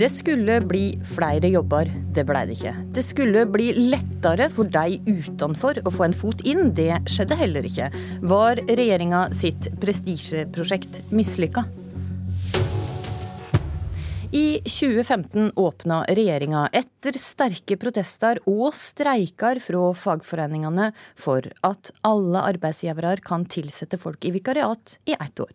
Det skulle bli flere jobber, det blei det ikke. Det skulle bli lettere for de utenfor å få en fot inn, det skjedde heller ikke. Var regjeringa sitt prestisjeprosjekt mislykka? I 2015 åpna regjeringa etter sterke protester og streiker fra fagforeningene for at alle arbeidsgivere kan tilsette folk i vikariat i ett år.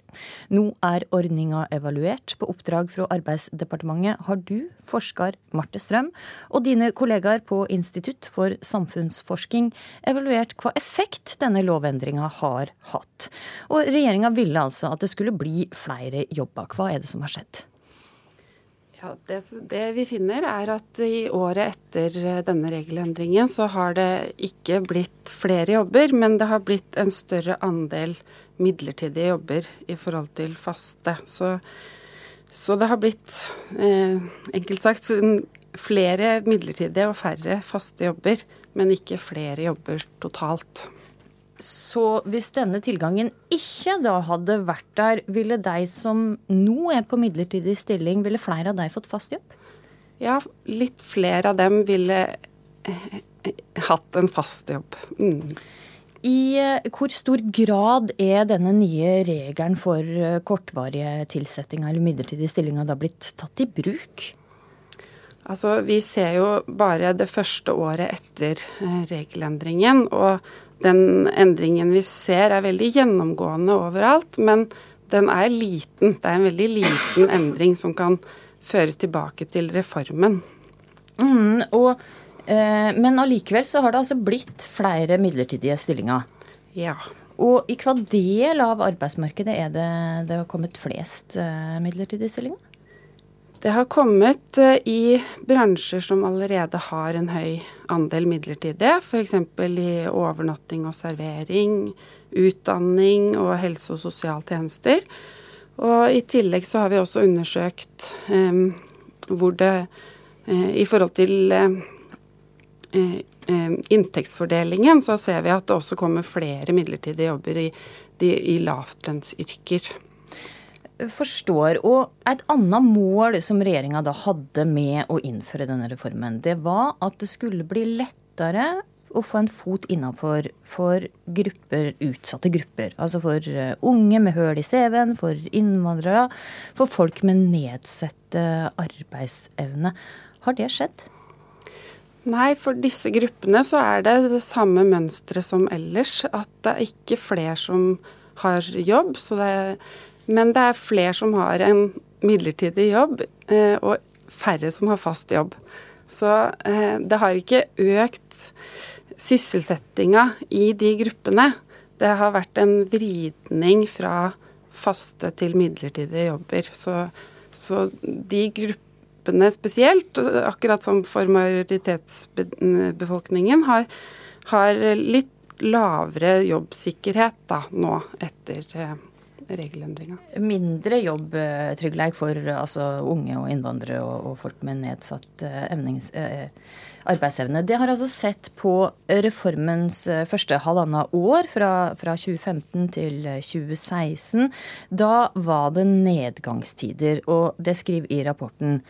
Nå er ordninga evaluert på oppdrag fra Arbeidsdepartementet. Har du, forsker Marte Strøm, og dine kollegaer på Institutt for samfunnsforsking evaluert hva effekt denne lovendringa har hatt? Og regjeringa ville altså at det skulle bli flere jobber. Hva er det som har skjedd? Ja, det, det, vi finner er at i året etter denne regelendringen så har det ikke blitt flere jobber, men det har blitt en større andel midlertidige jobber i forhold til faste. Så, så det har blitt, eh, enkelt sagt, flere midlertidige og færre faste jobber, men ikke flere jobber totalt. Så hvis denne tilgangen ikke da hadde vært der, ville de som nå er på midlertidig stilling, ville flere av de fått fast jobb? Ja, litt flere av dem ville eh, hatt en fast jobb. Mm. I eh, hvor stor grad er denne nye regelen for eh, kortvarige tilsettinger eller midlertidige stillinger da blitt tatt i bruk? Altså, Vi ser jo bare det første året etter regelendringen. og den endringen vi ser er veldig gjennomgående overalt, men den er liten. Det er en veldig liten endring som kan føres tilbake til reformen. Mm, og, eh, men allikevel så har det altså blitt flere midlertidige stillinger. Ja. Og i hva del av arbeidsmarkedet er det det har kommet flest eh, midlertidige stillinger? Det har kommet eh, i bransjer som allerede har en høy andel midlertidige, f.eks. i overnatting og servering, utdanning og helse- og sosialtjenester. Og i tillegg så har vi også undersøkt eh, hvor det eh, i forhold til eh, eh, inntektsfordelingen, så ser vi at det også kommer flere midlertidige jobber i, i lavtlønnsyrker forstår. Og et annet mål som regjeringa da hadde med å innføre denne reformen, det var at det skulle bli lettere å få en fot innafor for grupper, utsatte grupper. Altså for eh, unge med høl i CV-en, for innvandrere, for folk med nedsatt arbeidsevne. Har det skjedd? Nei, for disse gruppene så er det det samme mønsteret som ellers. At det er ikke flere som har jobb. Så det er men det er flere som har en midlertidig jobb, eh, og færre som har fast jobb. Så eh, det har ikke økt sysselsettinga i de gruppene. Det har vært en vridning fra faste til midlertidige jobber. Så, så de gruppene spesielt, akkurat som for majoritetsbefolkningen, har, har litt lavere jobbsikkerhet da, nå etter eh, regelendringa. Mindre jobbtrygghet for altså, unge og innvandrere og, og folk med nedsatt eh, evnings, eh, arbeidsevne. Det har altså sett på reformens eh, første halvannet år, fra, fra 2015 til 2016. Da var det nedgangstider, og det skriver i rapporten.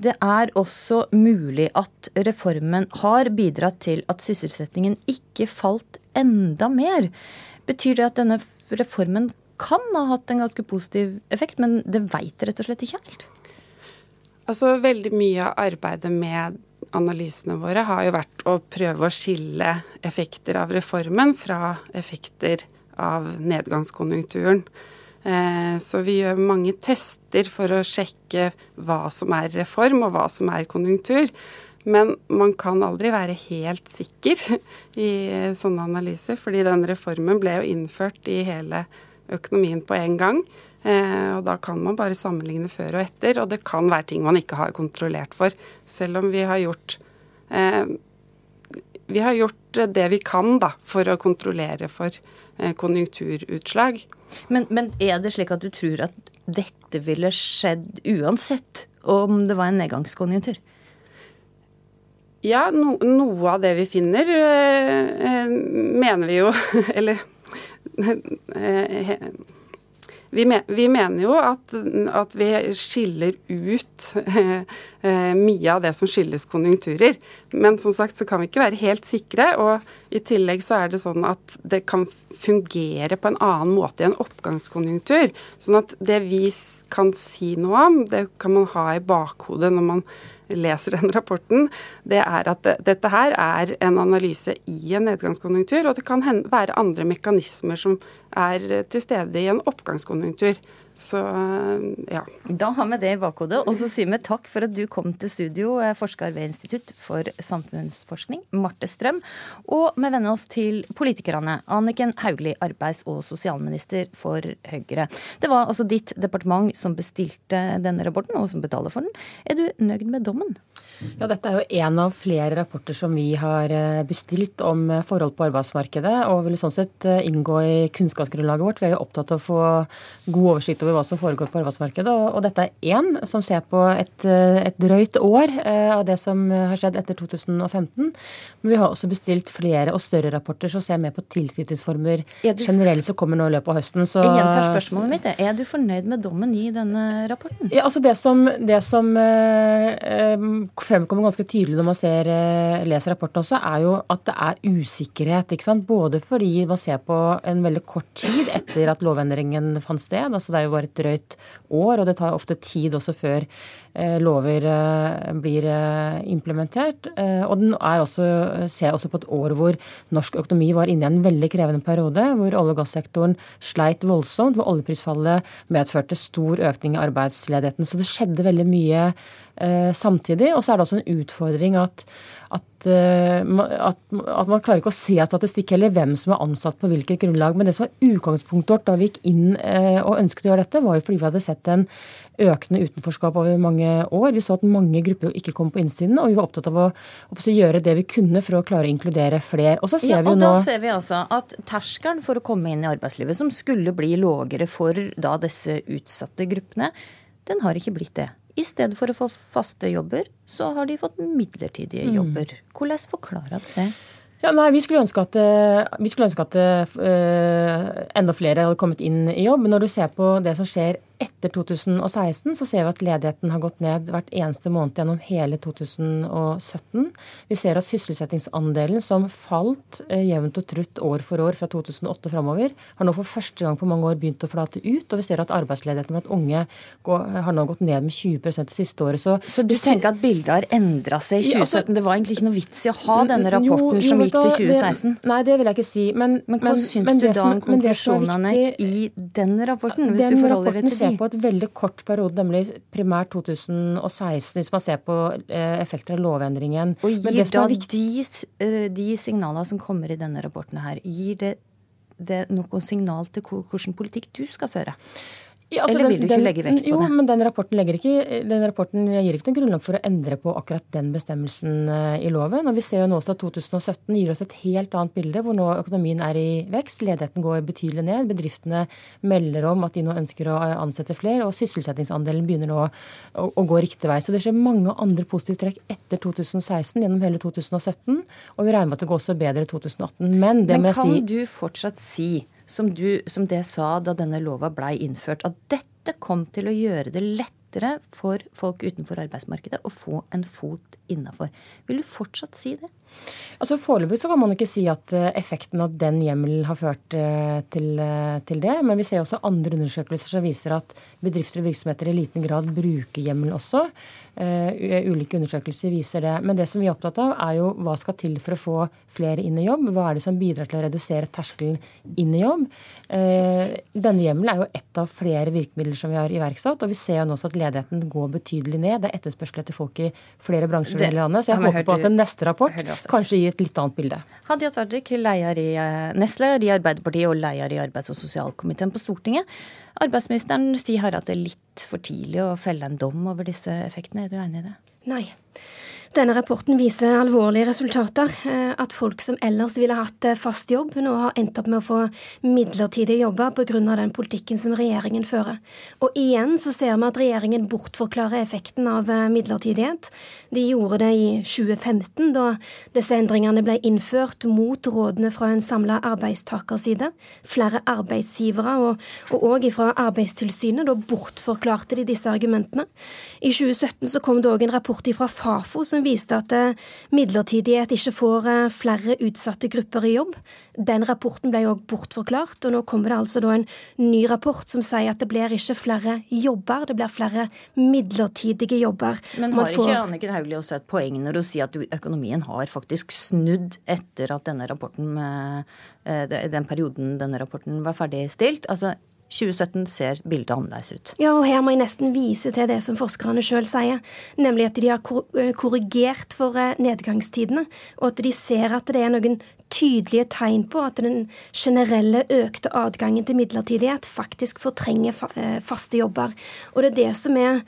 Det er også mulig at reformen har bidratt til at sysselsettingen ikke falt enda mer. Betyr det at denne reformen kan ha hatt en ganske positiv effekt, men det veit rett og slett ikke helt. Altså, Veldig mye av arbeidet med analysene våre har jo vært å prøve å skille effekter av reformen fra effekter av nedgangskonjunkturen. Eh, så vi gjør mange tester for å sjekke hva som er reform og hva som er konjunktur. Men man kan aldri være helt sikker i sånne analyser, fordi den reformen ble jo innført i hele økonomien på en gang. Eh, og da kan man bare sammenligne før og etter, og det kan være ting man ikke har kontrollert for. Selv om vi har gjort eh, vi har gjort det vi kan da, for å kontrollere for eh, konjunkturutslag. Men, men, er det slik at du tror at dette ville skjedd uansett om det var en nedgangskonjunktur? Ja, no, noe av det vi finner, øh, mener vi jo Eller vi, men, vi, mener jo at, at, vi skiller ut eh, mye av det som skyldes konjunkturer. Men som sagt så kan vi ikke være helt sikre. Og i tillegg så er det sånn at det kan fungere på en annen måte i en oppgangskonjunktur. Sånn at det vi kan si noe om, det kan man ha i bakhodet når man leser den rapporten, det er at det, dette her er en analyse i en nedgangskonjunktur, og det kan være andre mekanismer som er til stede i en oppgangskonjunktur. Så ja. Da har vi det i bakhodet. Og så sier vi takk for at du kom til studio, eh, forsker ved Institutt for samfunnsforskning, Marte Strøm. Og vi vender oss til politikerne. Anniken Hauglie, arbeids- og sosialminister for Høyre. Det var altså ditt departement som bestilte denne rapporten, og som betaler for den. Er du nøyd med dommen? Ja, Dette er jo en av flere rapporter som vi har eh, bestilt om eh, forhold på arbeidsmarkedet, og vil sånn sett inngå i kunnskapsgrunnlaget vårt. Vi er jo opptatt av å få god oversikt over hva som foregår på arbeidsmarkedet. Og, dette er én som ser på et, eh, et, drøyt år eh, av det som har skjedd etter 2015. Men vi har også bestilt flere og større rapporter som ser mer på tilknytningsformer generelt som kommer nå i løpet av høsten. Så, jeg gjentar spørsmålet mitt. Er du fornøyd med dommen i denne rapporten? Ja, altså Det som, det som eh, fremkommer ganske tydelig når man ser, eh, leser rapporten også, er jo at det er usikkerhet. ikke sant? Både fordi man ser på en veldig kort tid etter at lovendringen fant sted. altså Det er jo bare et drøyt år, og det tar ofte tid også før lover eh, blir eh, implementert. Og den er også, ser også på et år hvor norsk økonomi var inne i en veldig krevende periode, hvor olje- og gassektoren sleit voldsomt, hvor oljeprisfallet medførte stor økning i arbeidsledigheten. Så det skjedde veldig mye samtidig. Og så er det også en utfordring at at, eh, at, at, man klarer ikke å se av statistikk heller hvem som er ansatt på hvilket grunnlag. Men det som var utgangspunktet vårt da vi gikk inn eh, og ønsket å gjøre dette, var jo fordi vi hadde sett en økende utenforskap over mange år. Vi så at mange grupper ikke kom på innsiden, og vi var opptatt av å, å gjøre det vi kunne for å klare å inkludere flere. Og så ser ja, vi jo nå... Da ser vi altså at terskelen for å komme inn i arbeidslivet, som skulle bli lågere for da disse utsatte gruppene, den har ikke blitt det. I stedet for å få faste jobber, så har de fått midlertidige mm. jobber. Hvordan forklarer du det? Ja, nei, Vi skulle ønske at, vi skulle ønske at uh, enda flere hadde kommet inn i jobb. Men når du ser på det som skjer etter 2016 så ser vi at ledigheten har gått ned hvert eneste måned gjennom hele 2017. Vi ser at sysselsettingsandelen som falt eh, jevnt og trutt år for år fra 2008 framover, har nå for første gang på mange år begynt å flate ut. Og vi ser at arbeidsledigheten blant unge går, har nå gått ned med 20 det siste året. Så, så du tenker at bildet har endra seg i 2017? Ja, altså, det var egentlig ikke noe vits i å ha denne rapporten jo, som gikk til 2016? Det, nei, det vil jeg ikke si. Men, men hva syns du da om konklusjonene i den rapporten, hvis du forholder deg til på et veldig kort periode, nemlig primært 2016, hvis man ser på eh, effekter av lovendringen. Og gir da de, eh, de signalene som kommer i denne rapporten her, gir det, det noe signal til hvilken politikk du skal føre? Ja, altså Eller vil du ikke den, legge vekt på jo, det? Jo, men den rapporten, ikke, den rapporten, gir ikke noe grunnlag for å endre på akkurat den bestemmelsen eh, i loven. Og vi ser jo nå også at 2017 gir oss et helt annet bilde, hvor nå økonomien er i vekst. Ledigheten går betydelig ned. Bedriftene melder om at de nå ønsker å eh, ansette flere, og sysselsettingsandelen begynner nå å, å gå riktig vei. Så det skjer mange andre positive trekk etter 2016 gjennom hele 2017, og vi regner med at det går også bedre i 2018. Men det men må jeg si Men kan du fortsatt si som, du, som det sa da denne lova blei innført, at dette kom til å gjøre det lettere for folk utenfor arbeidsmarkedet å få en fot innafor. Vil du fortsatt si det? Altså Foreløpig så kan man ikke si at eh, effekten av den hjemmelen har ført eh, til, eh, til, det. Men vi ser også andre undersøkelser som viser at bedrifter og virksomheter i liten grad bruker hjemmelen også. Ulike undersøkelser viser det. Men det som vi er opptatt av, er jo hva skal til for å få flere inn i jobb? Hva er det som bidrar til å redusere terskelen inn i jobb? Denne hjemmelen er jo ett av flere virkemidler som vi har iverksatt. Og vi ser jo nå også at ledigheten går betydelig ned. Det er etterspørsel etter folk i flere bransjer i landet. Så jeg håper på at en neste rapport kanskje gir et litt annet bilde. Hadia Tajik, i nestleder i Arbeiderpartiet og leder i arbeids- og sosialkomiteen på Stortinget. Arbeidsministeren sier her at det er litt for tidlig å felle en dom over disse effektene. Er du enig i det? Nei. Denne rapporten viser alvorlige resultater. Eh, at folk som ellers ville hatt eh, fast jobb, nå har endt opp med å få midlertidige jobber pga. den politikken som regjeringen fører. Og igjen så ser vi at regjeringen bortforklarer effekten av eh, midlertidighet. De gjorde det i 2015, da disse endringene ble innført mot rådene fra en samla arbeidstakerside. Flere arbeidsgivere og òg fra Arbeidstilsynet, da bortforklarte de disse argumentene. I 2017 så kom det òg en rapport fra Fafo som viste at eh, midlertidighet ikke får eh, flere utsatte grupper i jobb. Den rapporten ble òg bortforklart, og nå kommer det altså en ny rapport som sier at det blir ikke flere jobber, det blir flere midlertidige jobber. Men har får... ikke Anniken Hauglie også et poeng når hun sier at økonomien har faktisk snudd etter at denne rapporten, eh, den perioden denne rapporten var ferdigstilt? Altså 2017 ser bildet annerledes ut. Ja, og her må jeg nesten vise til det som forskerne sjøl sier, nemlig at de har korrigert for nedgangstidene, og at de ser at det er noen tydelige tegn på at den generelle økte adgangen til midlertidighet faktisk fortrenger eh, faste jobber. Og det er det som er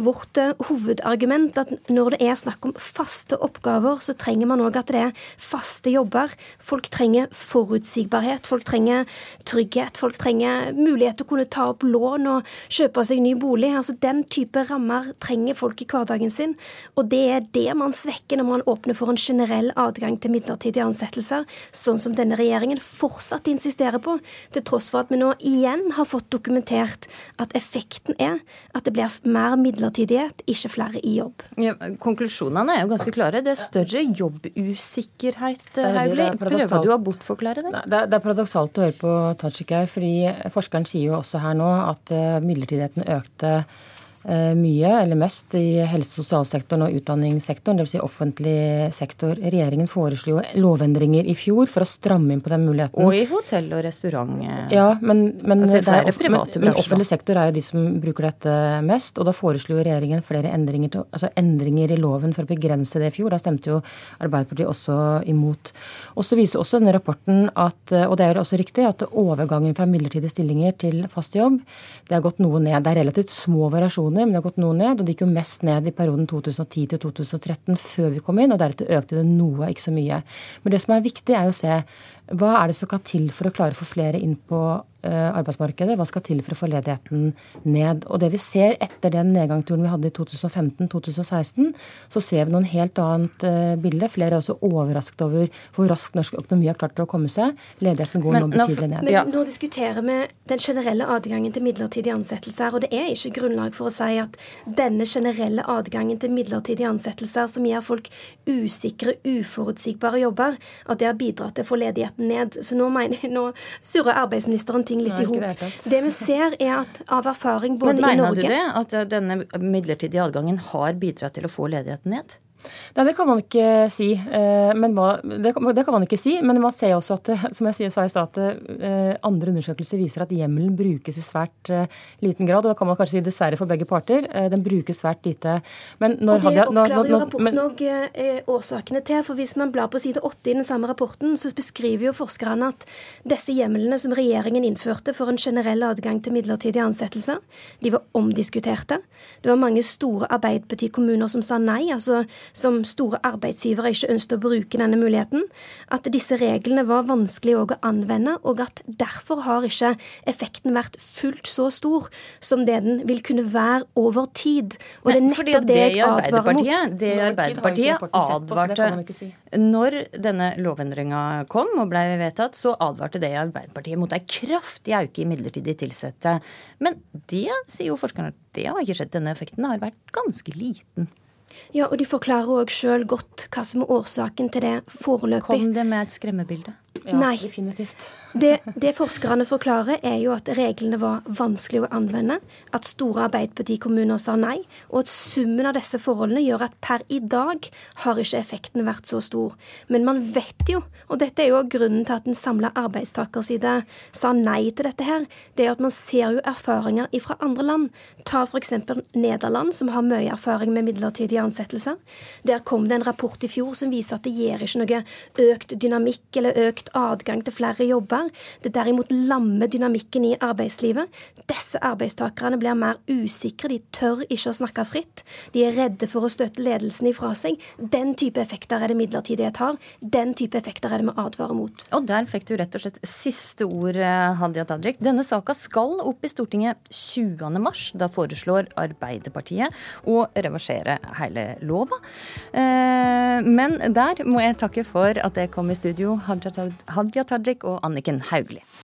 vårt eh, hovedargument, at når det er snakk om faste oppgaver, så trenger man òg at det er faste jobber. Folk trenger forutsigbarhet, folk trenger trygghet, folk trenger mulighet til å kunne ta opp lån og kjøpe seg ny bolig. Altså Den type rammer trenger folk i hverdagen sin, og det er det man svekker når man åpner for en generell adgang til midlertidige ansettelser sånn som denne regjeringen fortsatt insisterer på, til tross for at vi nå igjen har fått dokumentert at effekten er at det blir mer midlertidighet, ikke flere i jobb. Ja, konklusjonene er jo ganske klare. Det er større jobbusikkerhet, Hauglie. Prøver du å bortforklare det? Det er, det er paradoksalt å høre på Tajik her, fordi forskeren sier jo også her nå at eh, midlertidigheten økte mye, eller mest, i helse- og sosialsektoren og utdanningssektoren, dvs. Si offentlig sektor. Regjeringen foreslo lovendringer i fjor for å stramme inn på den muligheten. Og i hotell og restaurant. Eh, ja, men, men, altså, er, men, men offentlig sektor er jo de som bruker dette mest. Og da foreslo regjeringen flere endringer, til, altså endringer, i loven for å begrense det i fjor. Da stemte jo Arbeiderpartiet også imot. Og så viser også denne rapporten at, og det er også riktig, at overgangen fra midlertidige stillinger til fast jobb, det har gått noe ned. Det er relativt små variasjoner kroner, men det har gått noe ned. Og det gikk jo mest ned i perioden 2010 til 2013 før vi kom inn, og deretter økte det noe, ikke så mye. Men det som er viktig, er jo å se hva er det som skal til for å klare å få flere inn på arbeidsmarkedet? Hva skal til for å få ledigheten ned? Og det vi ser etter den nedgangsturen vi hadde i 2015-2016, så ser vi noen helt annet uh, bilde. Flere er også overrasket over hvor raskt norsk økonomi har klart å komme seg. Ledigheten går men, nå betydelig ned. Men ja. nå diskuterer vi den generelle adgangen til midlertidige ansettelser. Og det er ikke grunnlag for å si at denne generelle adgangen til midlertidige ansettelser som gir folk usikre, uforutsigbare jobber, at det har bidratt til å få ledigheten ned. Så nå, mener, nå surrer arbeidsministeren ting litt i hop. Det, det vi ser, er at av erfaring både i Norge Men mener du det? At denne midlertidige adgangen har bidratt til å få ledigheten ned? Nei, det kan man ikke si. Eh, men hva, det, det, kan man ikke si, men man ser også at, som jeg sa i stad, eh, andre undersøkelser viser at hjemmelen brukes i svært eh, liten grad. Og da kan man kanskje si dessverre for begge parter. Den brukes svært lite. Men når, og det oppklarer jo rapporten òg årsakene til. For hvis man blar på side åtte i den samme rapporten, så beskriver jo forskerne at disse hjemlene som regjeringen innførte for en generell adgang til midlertidige ansettelser, de var omdiskuterte. Det var mange store Arbeiderparti-kommuner som sa nei. altså som store arbeidsgivere ikke ønsket å bruke denne muligheten. At disse reglene var vanskelig å anvende, og at derfor har ikke effekten vært fullt så stor som det den vil kunne være over tid. Og det er nettopp det, jeg advarer mot. Det Arbeiderpartiet advarte Når denne lovendringa kom og ble vedtatt, så advarte det Arbeiderpartiet mot ei kraftig auke i midlertidig tilsatte. Men det sier jo forskerne at det har ikke skjedd. Denne effekten har vært ganske liten. Ja, og de forklarer òg sjøl godt hva som er årsaken til det foreløpig. Kom det med et skremmebilde? Ja, Nei. definitivt. Det, det, forskerne forklarer, er jo at reglene var vanskelig å anvende, at store Arbeiderparti-kommuner sa nei, og at summen av disse forholdene gjør at per i dag har ikke effekten vært så stor. Men man vet jo, og dette er jo grunnen til at en samla arbeidstakerside sa nei til dette her, det er at man ser jo erfaringer fra andre land. Ta f.eks. Nederland, som har mye erfaring med midlertidige ansettelser. Der kom det en rapport i fjor som viser at det gir ikke noe økt dynamikk eller økt adgang til flere jobber. Det derimot lammer dynamikken i arbeidslivet. Disse arbeidstakerne blir mer usikre, de tør ikke å snakke fritt. De er redde for å støte ledelsen ifra seg. Den type effekter er det midlertidighet har. Den type effekter er det vi advarer mot. Og der fikk du rett og slett siste ord, eh, Hadia Tajik. Denne saka skal opp i Stortinget 20.3. Da foreslår Arbeiderpartiet å reversere hele lova. Eh, men der må jeg takke for at jeg kom i studio, Hadia Tajik og Anniken Hauglie.